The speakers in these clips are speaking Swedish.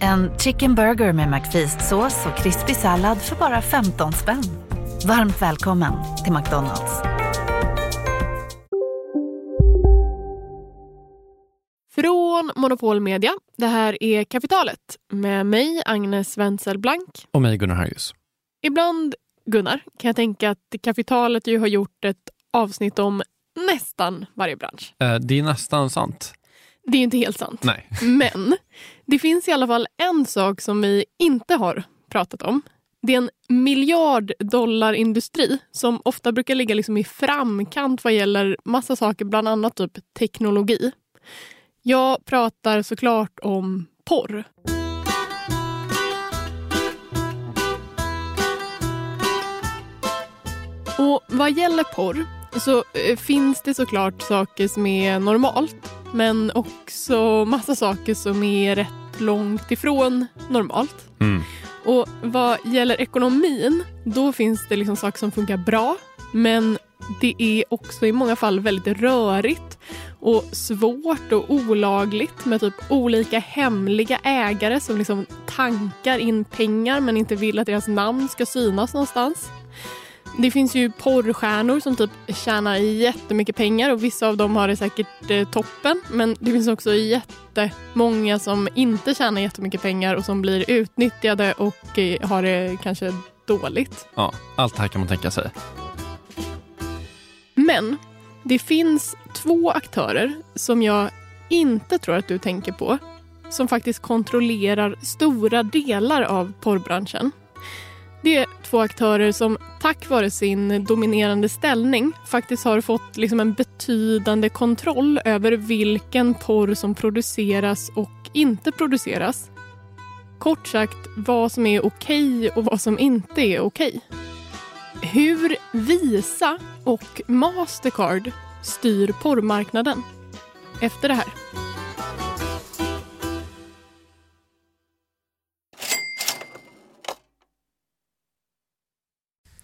En chicken burger med McFeast-sås och krispig sallad för bara 15 spänn. Varmt välkommen till McDonalds. Från Monopol Media. Det här är Kapitalet med mig, Agnes Wenzel Blank. Och mig, Gunnar Harjus. Ibland, Gunnar, kan jag tänka att Kapitalet ju har gjort ett avsnitt om nästan varje bransch. Eh, det är nästan sant. Det är inte helt sant. Nej. Men det finns i alla fall en sak som vi inte har pratat om. Det är en miljarddollarindustri som ofta brukar ligga liksom i framkant vad gäller massa saker, bland annat typ teknologi. Jag pratar såklart om porr. Och vad gäller porr så eh, finns det såklart saker som är normalt men också massa saker som är rätt långt ifrån normalt. Mm. Och vad gäller ekonomin, då finns det liksom saker som funkar bra men det är också i många fall väldigt rörigt och svårt och olagligt med typ olika hemliga ägare som liksom tankar in pengar men inte vill att deras namn ska synas någonstans. Det finns ju porrstjärnor som typ tjänar jättemycket pengar och vissa av dem har det säkert eh, toppen. Men det finns också jättemånga som inte tjänar jättemycket pengar och som blir utnyttjade och eh, har det kanske dåligt. Ja, allt det här kan man tänka sig. Men det finns två aktörer som jag inte tror att du tänker på som faktiskt kontrollerar stora delar av porrbranschen. Det är två aktörer som tack vare sin dominerande ställning faktiskt har fått liksom en betydande kontroll över vilken porr som produceras och inte produceras. Kort sagt vad som är okej och vad som inte är okej. Hur Visa och Mastercard styr porrmarknaden. Efter det här.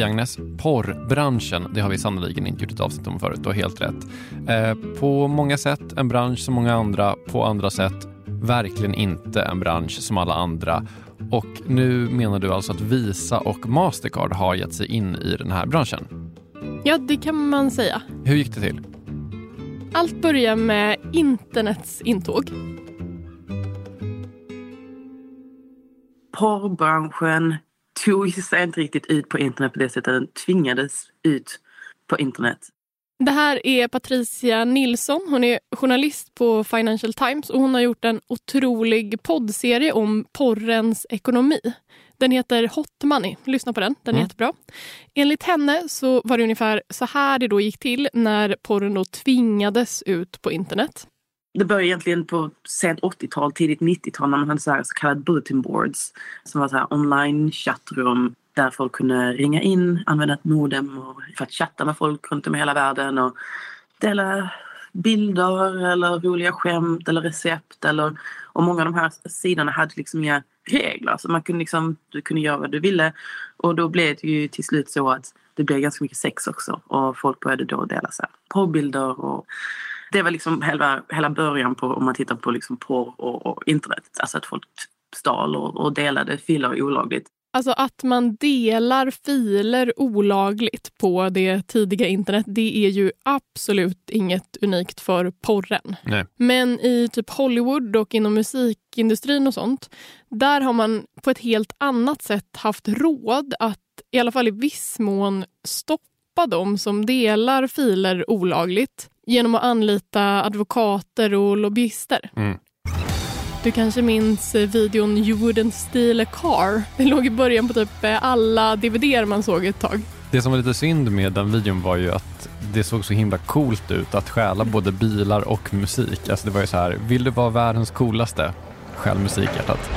Okej Agnes, porrbranschen, det har vi sannoliken inte gjort ett avsnitt om förut, du har helt rätt. Eh, på många sätt en bransch som många andra, på andra sätt verkligen inte en bransch som alla andra. Och nu menar du alltså att Visa och Mastercard har gett sig in i den här branschen? Ja, det kan man säga. Hur gick det till? Allt börjar med internets intåg. Porrbranschen tog sig inte riktigt ut på internet på det sättet. Den tvingades ut på internet. Det här är Patricia Nilsson. Hon är journalist på Financial Times och hon har gjort en otrolig poddserie om porrens ekonomi. Den heter Hot Money. Lyssna på den, den är mm. jättebra. Enligt henne så var det ungefär så här det då gick till när porren då tvingades ut på internet. Det började egentligen på sent 80-tal, tidigt 90-tal när man hade så, här så kallade bulletin boards som var så här online chattrum där folk kunde ringa in, använda ett modem för att chatta med folk runt om i hela världen och dela bilder eller roliga skämt eller recept. Eller, och många av de här sidorna hade liksom inga regler. Så man kunde liksom, du kunde göra vad du ville. Och då blev det ju till slut så att det blev ganska mycket sex också. Och folk började då dela så här, porrbilder och det var liksom hela, hela början på om man tittar på liksom porr och, och internet. Alltså att folk stal och, och delade filer olagligt. Alltså att man delar filer olagligt på det tidiga internet, det är ju absolut inget unikt för porren. Nej. Men i typ Hollywood och inom musikindustrin och sånt, där har man på ett helt annat sätt haft råd att i alla fall i viss mån stoppa dem som delar filer olagligt genom att anlita advokater och lobbyister. Mm. Du kanske minns videon You wouldn't steal a car? Den låg i början på typ alla dvd man såg ett tag. Det som var lite synd med den videon var ju att det såg så himla coolt ut att stjäla både bilar och musik. Alltså det var ju så här, vill du vara världens coolaste? Stjäl musikhjärtat.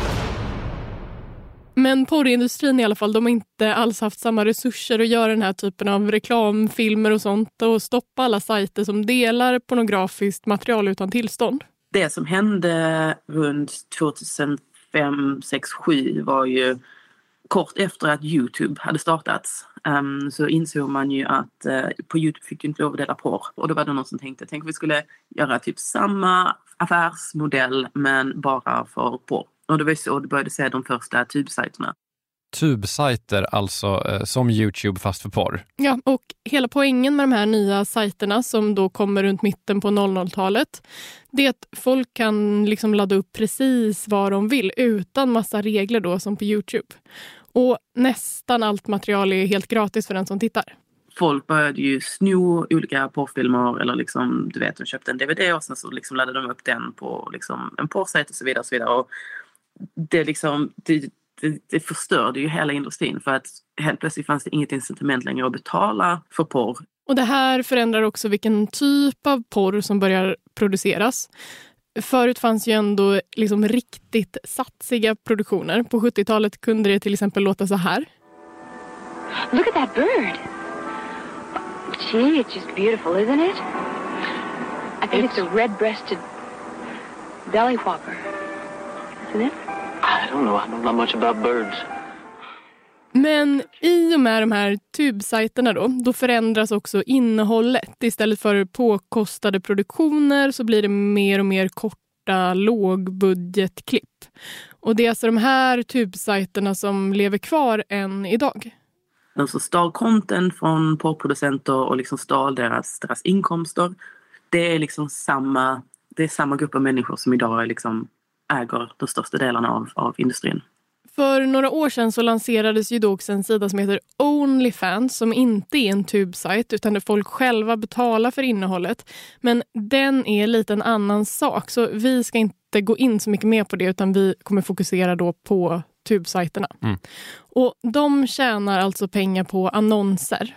Men porrindustrin i alla fall, de har inte alls haft samma resurser att göra den här typen av reklamfilmer och sånt och stoppa alla sajter som delar pornografiskt material utan tillstånd det som hände runt 2005, 6, 7 var ju kort efter att Youtube hade startats um, så insåg man ju att uh, på Youtube fick du inte lov att dela porr. Och då var det någon som tänkte, tänk om vi skulle göra typ samma affärsmodell men bara för porr. Och det var så det började se de första tubsajterna tubsajter, alltså eh, som Youtube fast för porr. Ja, och hela poängen med de här nya sajterna som då kommer runt mitten på 00-talet, det är att folk kan liksom ladda upp precis vad de vill utan massa regler då som på Youtube. Och nästan allt material är helt gratis för den som tittar. Folk började ju sno olika porrfilmer eller liksom, du vet, de köpte en DVD och sen så liksom laddade de upp den på liksom en porrsajt och så vidare. Och så vidare. Och det, liksom, det, det, det förstörde ju hela industrin för att helt plötsligt fanns det inget incitament längre att betala för porr. Och det här förändrar också vilken typ av porr som börjar produceras. Förut fanns ju ändå liksom riktigt satsiga produktioner. På 70-talet kunde det till exempel låta så här. Look at that bird. Gee, it's just beautiful, isn't it? I think it's, it's a red-breasted belly whopper, isn't it? I don't know. I don't know much about birds. Men i och med de här tubsajterna då, då förändras också innehållet. Istället för påkostade produktioner så blir det mer och mer korta lågbudgetklipp. Och det är alltså de här tubsajterna som lever kvar än idag. De som stal content från porrproducenter och liksom stal deras, deras inkomster. Det är liksom samma, det är samma grupp av människor som idag är liksom äger de största delarna av, av industrin. För några år sedan så lanserades ju då också en sida som heter Onlyfans som inte är en tubsajt utan där folk själva betalar för innehållet. Men den är lite en annan sak så vi ska inte gå in så mycket mer på det utan vi kommer fokusera då på tubsajterna. Mm. Och de tjänar alltså pengar på annonser.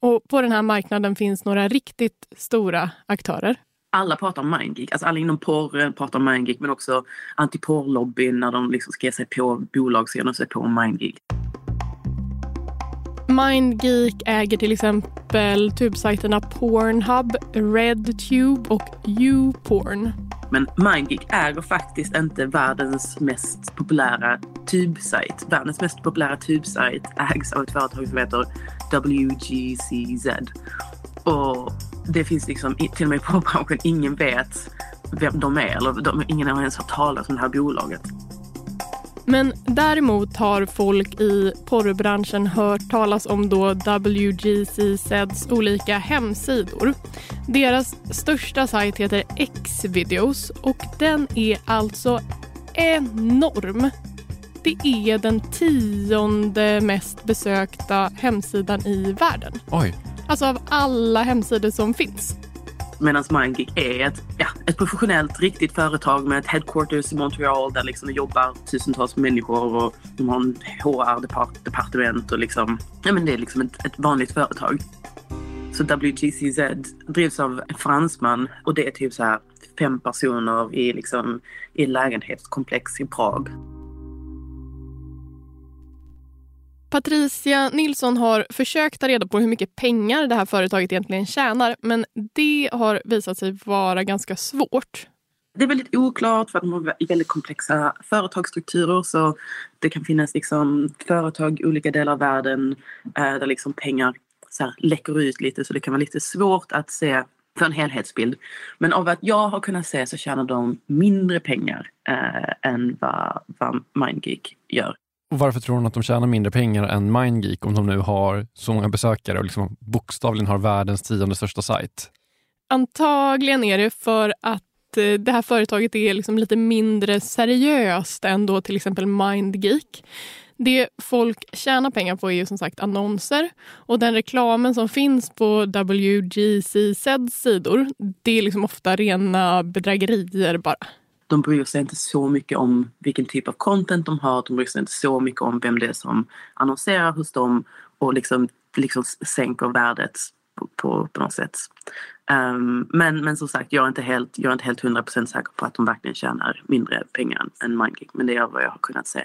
Och på den här marknaden finns några riktigt stora aktörer alla pratar om mindgeek. Alltså alla inom porr pratar om mindgeek men också antiporrlobbyn när de liksom ska ge sig på bolag så ger de sig på mindgeek. Mindgeek äger till exempel tubsajterna Pornhub, RedTube och YouPorn. Men Mindgeek äger faktiskt inte världens mest populära tubsajt. Världens mest populära tubsajt ägs av ett företag som heter WGCZ. Och det finns liksom till och med i porrbranschen, ingen vet vem de är eller de, ingen har ens hört talas om det här bolaget. Men däremot har folk i porrbranschen hört talas om då WGCZs olika hemsidor. Deras största sajt heter Xvideos och den är alltså enorm. Det är den tionde mest besökta hemsidan i världen. Oj. Alltså av alla hemsidor som finns. Medan MindGeek är ett, ja, ett professionellt, riktigt företag med ett headquarters i Montreal där liksom det jobbar tusentals människor och de har en HR-departement och liksom, ja men det är liksom ett, ett vanligt företag. Så WGCZ drivs av en fransman och det är typ så här fem personer i, liksom, i lägenhetskomplex i Prag. Patricia Nilsson har försökt ta reda på hur mycket pengar det här företaget egentligen tjänar men det har visat sig vara ganska svårt. Det är väldigt oklart för att de har väldigt komplexa företagsstrukturer så det kan finnas liksom företag i olika delar av världen eh, där liksom pengar så här läcker ut lite så det kan vara lite svårt att se för en helhetsbild. Men av att jag har kunnat se så tjänar de mindre pengar eh, än vad, vad MindGeek gör. Och varför tror hon att de tjänar mindre pengar än MindGeek om de nu har så många besökare och liksom bokstavligen har världens tionde största sajt? Antagligen är det för att eh, det här företaget är liksom lite mindre seriöst än då till exempel MindGeek. Det folk tjänar pengar på är ju som sagt annonser och den reklamen som finns på WGCZs sidor det är liksom ofta rena bedrägerier bara. De bryr sig inte så mycket om vilken typ av content de har. De bryr sig inte så mycket om vem det är som annonserar hos dem och liksom, liksom sänker värdet på, på, på något sätt. Um, men, men som sagt, jag är inte helt, jag är inte helt 100% säker på att de verkligen tjänar mindre pengar än MindGeek. Men det är vad jag har kunnat se.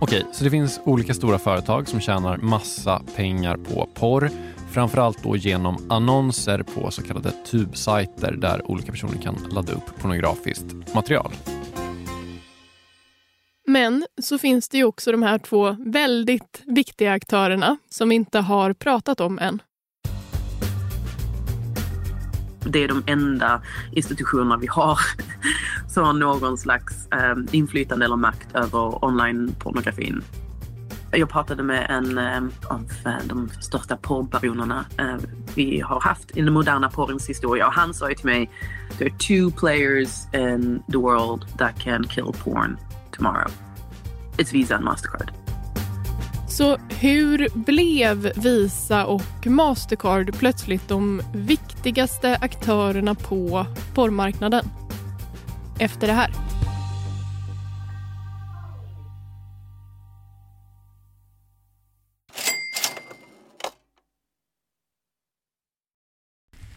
Okej, så det finns olika stora företag som tjänar massa pengar på porr. Framförallt då genom annonser på så kallade tubsajter där olika personer kan ladda upp pornografiskt material. Men så finns det ju också de här två väldigt viktiga aktörerna som vi inte har pratat om än. Det är de enda institutionerna vi har som har någon slags eh, inflytande eller makt över online-pornografin. Jag pratade med en eh, av eh, de största porrbaronerna eh, vi har haft i den moderna porrens historia och han sa ju till mig There are two players in the world that can kill porn tomorrow. It's Visa and Mastercard. Så hur blev Visa och Mastercard plötsligt de viktigaste aktörerna på porrmarknaden? Efter det här.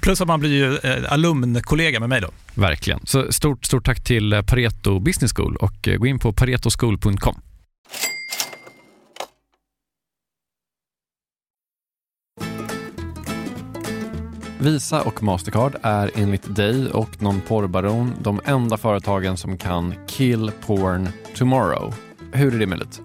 Plus att man blir ju eh, alumnkollega med mig då. Verkligen. Så stort, stort tack till eh, Pareto Business School och eh, gå in på paretoschool.com. Visa och Mastercard är enligt dig och någon porrbaron de enda företagen som kan kill porn tomorrow. Hur är det möjligt?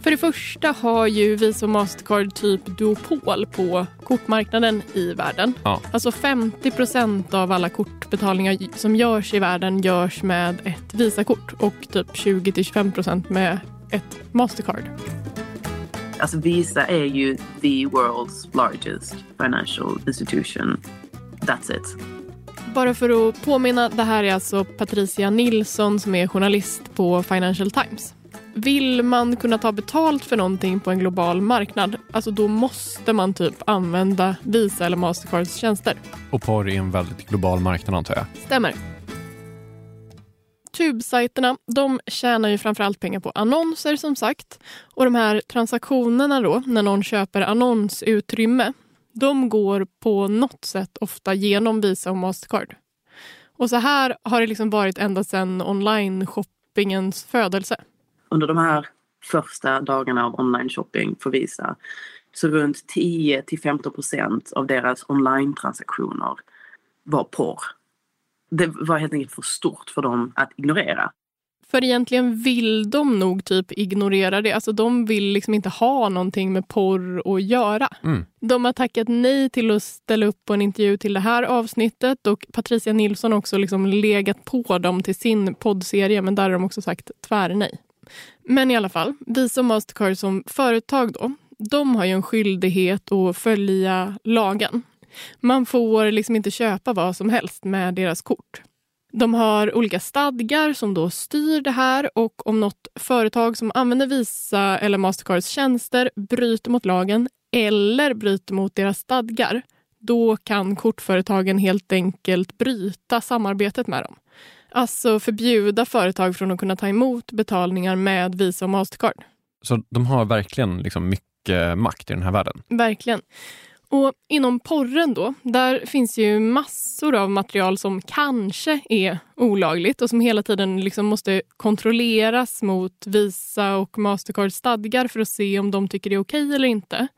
För det första har ju Visa och Mastercard typ duopol på kortmarknaden i världen. Ja. Alltså 50% av alla kortbetalningar som görs i världen görs med ett Visakort och typ 20-25% med ett Mastercard. Alltså Visa är ju the world's largest financial institution. That's it. Bara för att påminna, det här är alltså Patricia Nilsson som är journalist på Financial Times. Vill man kunna ta betalt för någonting på en global marknad, alltså då måste man typ använda Visa eller Mastercards tjänster. Och porr är en väldigt global marknad antar jag. Stämmer. Tubsajterna de tjänar ju framförallt pengar på annonser som sagt. Och de här transaktionerna då, när någon köper annonsutrymme, de går på något sätt ofta genom Visa och Mastercard. Och så här har det liksom varit ända sedan online-shoppingens födelse. Under de här första dagarna av online shopping för Visa så runt 10 till 15 procent av deras online-transaktioner var porr. Det var helt enkelt för stort för dem att ignorera. För egentligen vill de nog typ ignorera det. Alltså de vill liksom inte ha någonting med porr att göra. Mm. De har tackat nej till att ställa upp på en intervju till det här avsnittet och Patricia Nilsson har också liksom legat på dem till sin poddserie men där har de också sagt tvärnej. Men i alla fall, Visa och Mastercard som företag då, de har ju en skyldighet att följa lagen. Man får liksom inte köpa vad som helst med deras kort. De har olika stadgar som då styr det här och om något företag som använder Visa eller Mastercards tjänster bryter mot lagen eller bryter mot deras stadgar, då kan kortföretagen helt enkelt bryta samarbetet med dem. Alltså förbjuda företag från att kunna ta emot betalningar med Visa och Mastercard. Så de har verkligen liksom mycket makt i den här världen. Verkligen. Och inom porren då, där finns ju massor av material som kanske är olagligt och som hela tiden liksom måste kontrolleras mot Visa och Mastercards stadgar för att se om de tycker det är okej eller inte.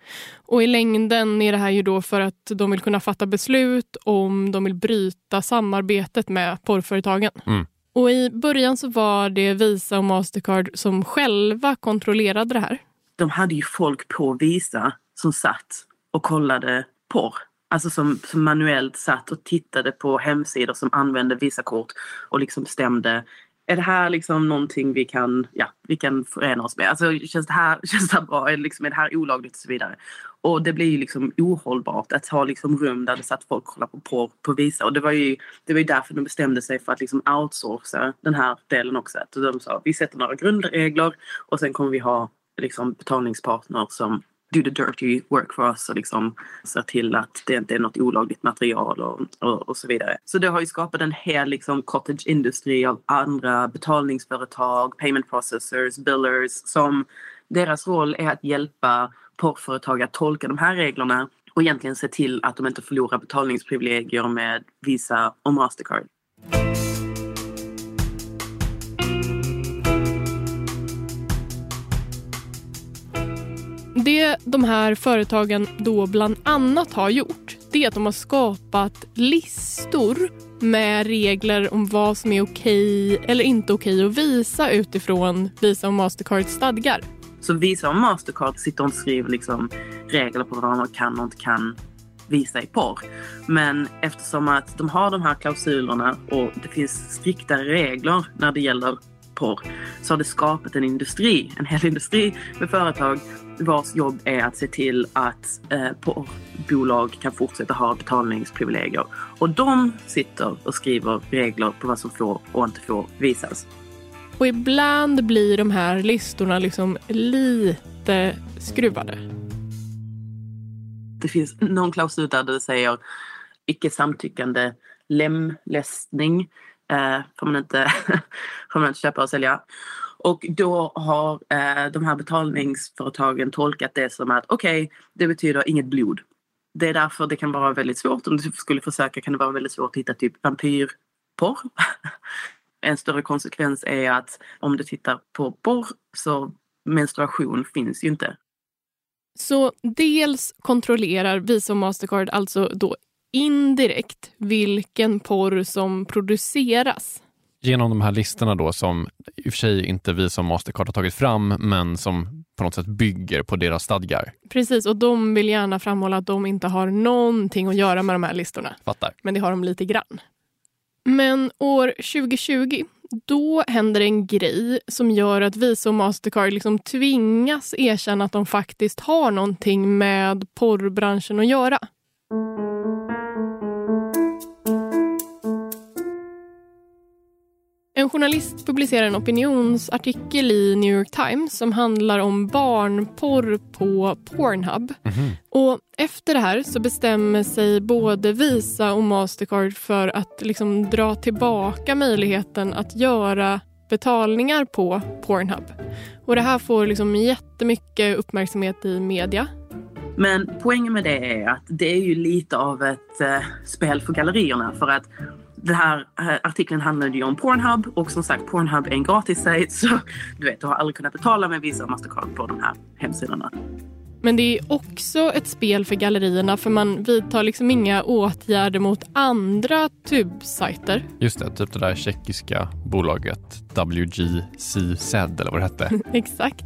Och i längden är det här ju då för att de vill kunna fatta beslut om de vill bryta samarbetet med porrföretagen. Mm. Och i början så var det Visa och Mastercard som själva kontrollerade det här. De hade ju folk på Visa som satt och kollade porr. Alltså som, som manuellt satt och tittade på hemsidor som använde Visakort och liksom bestämde är det här liksom någonting vi kan, ja, vi kan förena oss med? Alltså, känns, det här, känns det här bra? Är, det liksom, är det här olagligt? Och så vidare. Och det blir ju liksom ohållbart att ha liksom rum där det satt folk och kollade på porr på Visa. Och det var ju, det var ju därför de bestämde sig för att liksom outsourca den här delen också. Att de sa vi sätter några grundregler och sen kommer vi ha liksom betalningspartner som do the dirty work for us och liksom se till att det inte är något olagligt material och, och, och så vidare. Så det har ju skapat en hel liksom cottage industry av andra betalningsföretag, payment processors, billers som deras roll är att hjälpa porrföretag att tolka de här reglerna och egentligen se till att de inte förlorar betalningsprivilegier med Visa och Mastercard. Det de här företagen då bland annat har gjort det är att de har skapat listor med regler om vad som är okej eller inte okej att visa utifrån Visa och Mastercards stadgar. Så Visa och Mastercard sitter och skriver liksom regler på vad man kan och inte kan visa i porr. Men eftersom att de har de här klausulerna och det finns striktare regler när det gäller porr så har det skapat en industri, en hel industri med företag vars jobb är att se till att eh, porrbolag kan fortsätta ha betalningsprivilegier. Och de sitter och skriver regler på vad som får och inte får visas. Och ibland blir de här listorna liksom lite skruvade. Det finns någon klausul där det säger icke samtyckande lemlästning eh, får, man inte, får man inte köpa och sälja. Och då har eh, de här betalningsföretagen tolkat det som att okej, okay, det betyder inget blod. Det är därför det kan vara väldigt svårt. Om du skulle försöka kan det vara väldigt svårt att hitta typ vampyrporr. en större konsekvens är att om du tittar på porr så menstruation finns ju inte. Så dels kontrollerar Visa och Mastercard alltså då indirekt vilken porr som produceras. Genom de här listorna då som i och för sig inte vi som Mastercard har tagit fram men som på något sätt bygger på deras stadgar. Precis, och de vill gärna framhålla att de inte har någonting att göra med de här listorna. Fattar. Men det har de lite grann. Men år 2020 då händer en grej som gör att Visa och Mastercard liksom tvingas erkänna att de faktiskt har någonting med porrbranschen att göra. En journalist publicerar en opinionsartikel i New York Times som handlar om barnporr på Pornhub. Mm -hmm. Och efter det här så bestämmer sig både Visa och Mastercard för att liksom dra tillbaka möjligheten att göra betalningar på Pornhub. Och det här får liksom jättemycket uppmärksamhet i media. Men poängen med det är att det är ju lite av ett eh, spel för gallerierna för att den här artikeln handlade ju om Pornhub och som sagt Pornhub är en gratis sajt så du vet, du har aldrig kunnat betala med Visa och Mastercard på de här hemsidorna. Men det är också ett spel för gallerierna för man vidtar liksom inga åtgärder mot andra tubsajter. Just det, typ det där tjeckiska bolaget WGCZ eller vad det hette. Exakt.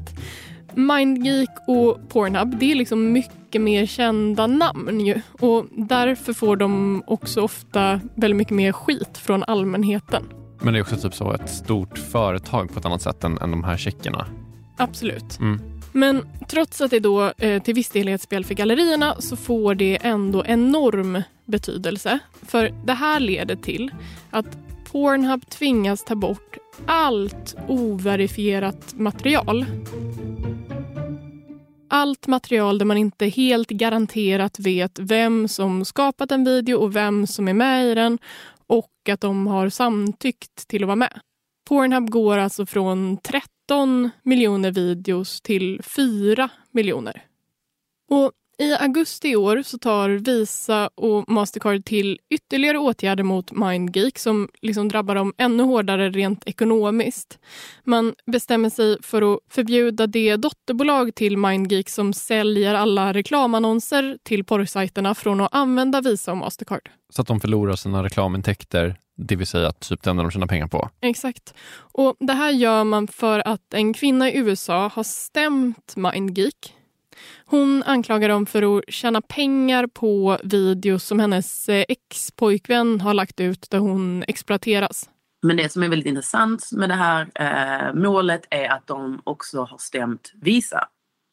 Mindgeek och Pornhub, det är liksom mycket mer kända namn ju. Och därför får de också ofta väldigt mycket mer skit från allmänheten. Men det är också typ så ett stort företag på ett annat sätt än, än de här tjeckerna. Absolut. Mm. Men trots att det då eh, till viss del är ett spel för gallerierna så får det ändå enorm betydelse. För det här leder till att Pornhub tvingas ta bort allt overifierat material allt material där man inte helt garanterat vet vem som skapat en video och vem som är med i den och att de har samtyckt till att vara med. Pornhub går alltså från 13 miljoner videos till 4 miljoner. Och i augusti i år så tar Visa och Mastercard till ytterligare åtgärder mot MindGeek som liksom drabbar dem ännu hårdare rent ekonomiskt. Man bestämmer sig för att förbjuda det dotterbolag till MindGeek som säljer alla reklamannonser till porrsajterna från att använda Visa och Mastercard. Så att de förlorar sina reklamintäkter, det vill säga typ det enda de tjänar pengar på? Exakt. Och Det här gör man för att en kvinna i USA har stämt MindGeek hon anklagar dem för att tjäna pengar på videos som hennes eh, ex-pojkvän har lagt ut där hon exploateras. Men det som är väldigt intressant med det här eh, målet är att de också har stämt Visa.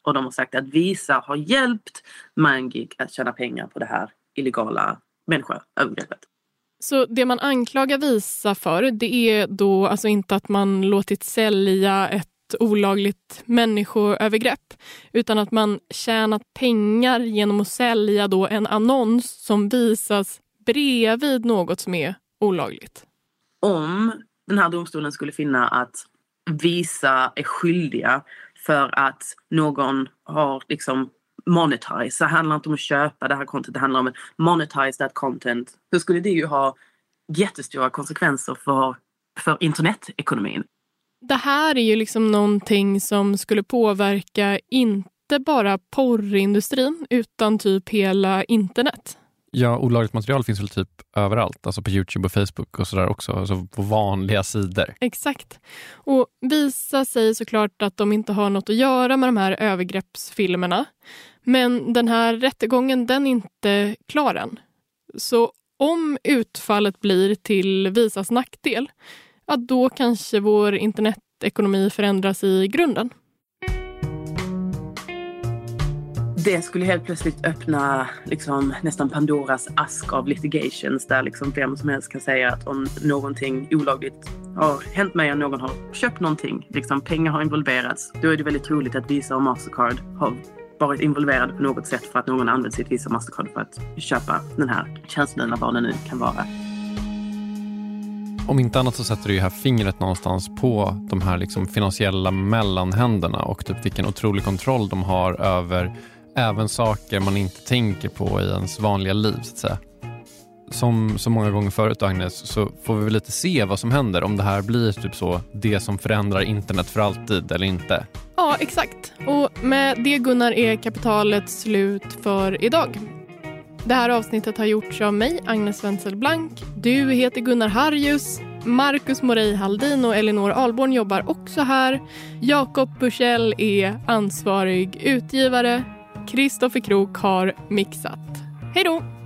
Och de har sagt att Visa har hjälpt Mangik att tjäna pengar på det här illegala människoövergreppet. Så det man anklagar Visa för det är då alltså inte att man låtit sälja ett olagligt människoövergrepp utan att man tjänat pengar genom att sälja då en annons som visas bredvid något som är olagligt. Om den här domstolen skulle finna att Visa är skyldiga för att någon har liksom monetize. Det handlar inte om att köpa det här content, det handlar om att monetize that content. Då skulle det ju ha jättestora konsekvenser för, för internetekonomin det här är ju liksom någonting som skulle påverka inte bara porrindustrin utan typ hela internet. Ja, olagligt material finns väl typ överallt, alltså på Youtube och Facebook och sådär också, alltså på vanliga sidor. Exakt. Och Visa säger såklart att de inte har något att göra med de här övergreppsfilmerna. Men den här rättegången, den är inte klar än. Så om utfallet blir till Visas nackdel, ja, då kanske vår internetekonomi förändras i grunden. det skulle helt plötsligt öppna liksom, nästan Pandoras ask av litigations där liksom vem som helst kan säga att om någonting olagligt har hänt mig och någon har köpt någonting, liksom pengar har involverats, då är det väldigt troligt att Visa och Mastercard har varit involverade på något sätt för att någon använt sitt Visa och Mastercard för att köpa den här tjänsten eller vad det nu kan vara. Om inte annat så sätter du ju här fingret någonstans på de här liksom finansiella mellanhänderna och typ vilken otrolig kontroll de har över även saker man inte tänker på i ens vanliga liv. så att säga. Som så många gånger förut Agnes, så får vi väl lite se vad som händer om det här blir typ så det som förändrar internet för alltid eller inte. Ja, exakt. Och med det Gunnar är kapitalet slut för idag. Det här avsnittet har gjorts av mig, Agnes Wenzel Blank. Du heter Gunnar Harjus. Marcus Morey Haldin och Elinor Alborn jobbar också här. Jakob Bursell är ansvarig utgivare. Kristoffer Krook har mixat. Hej då!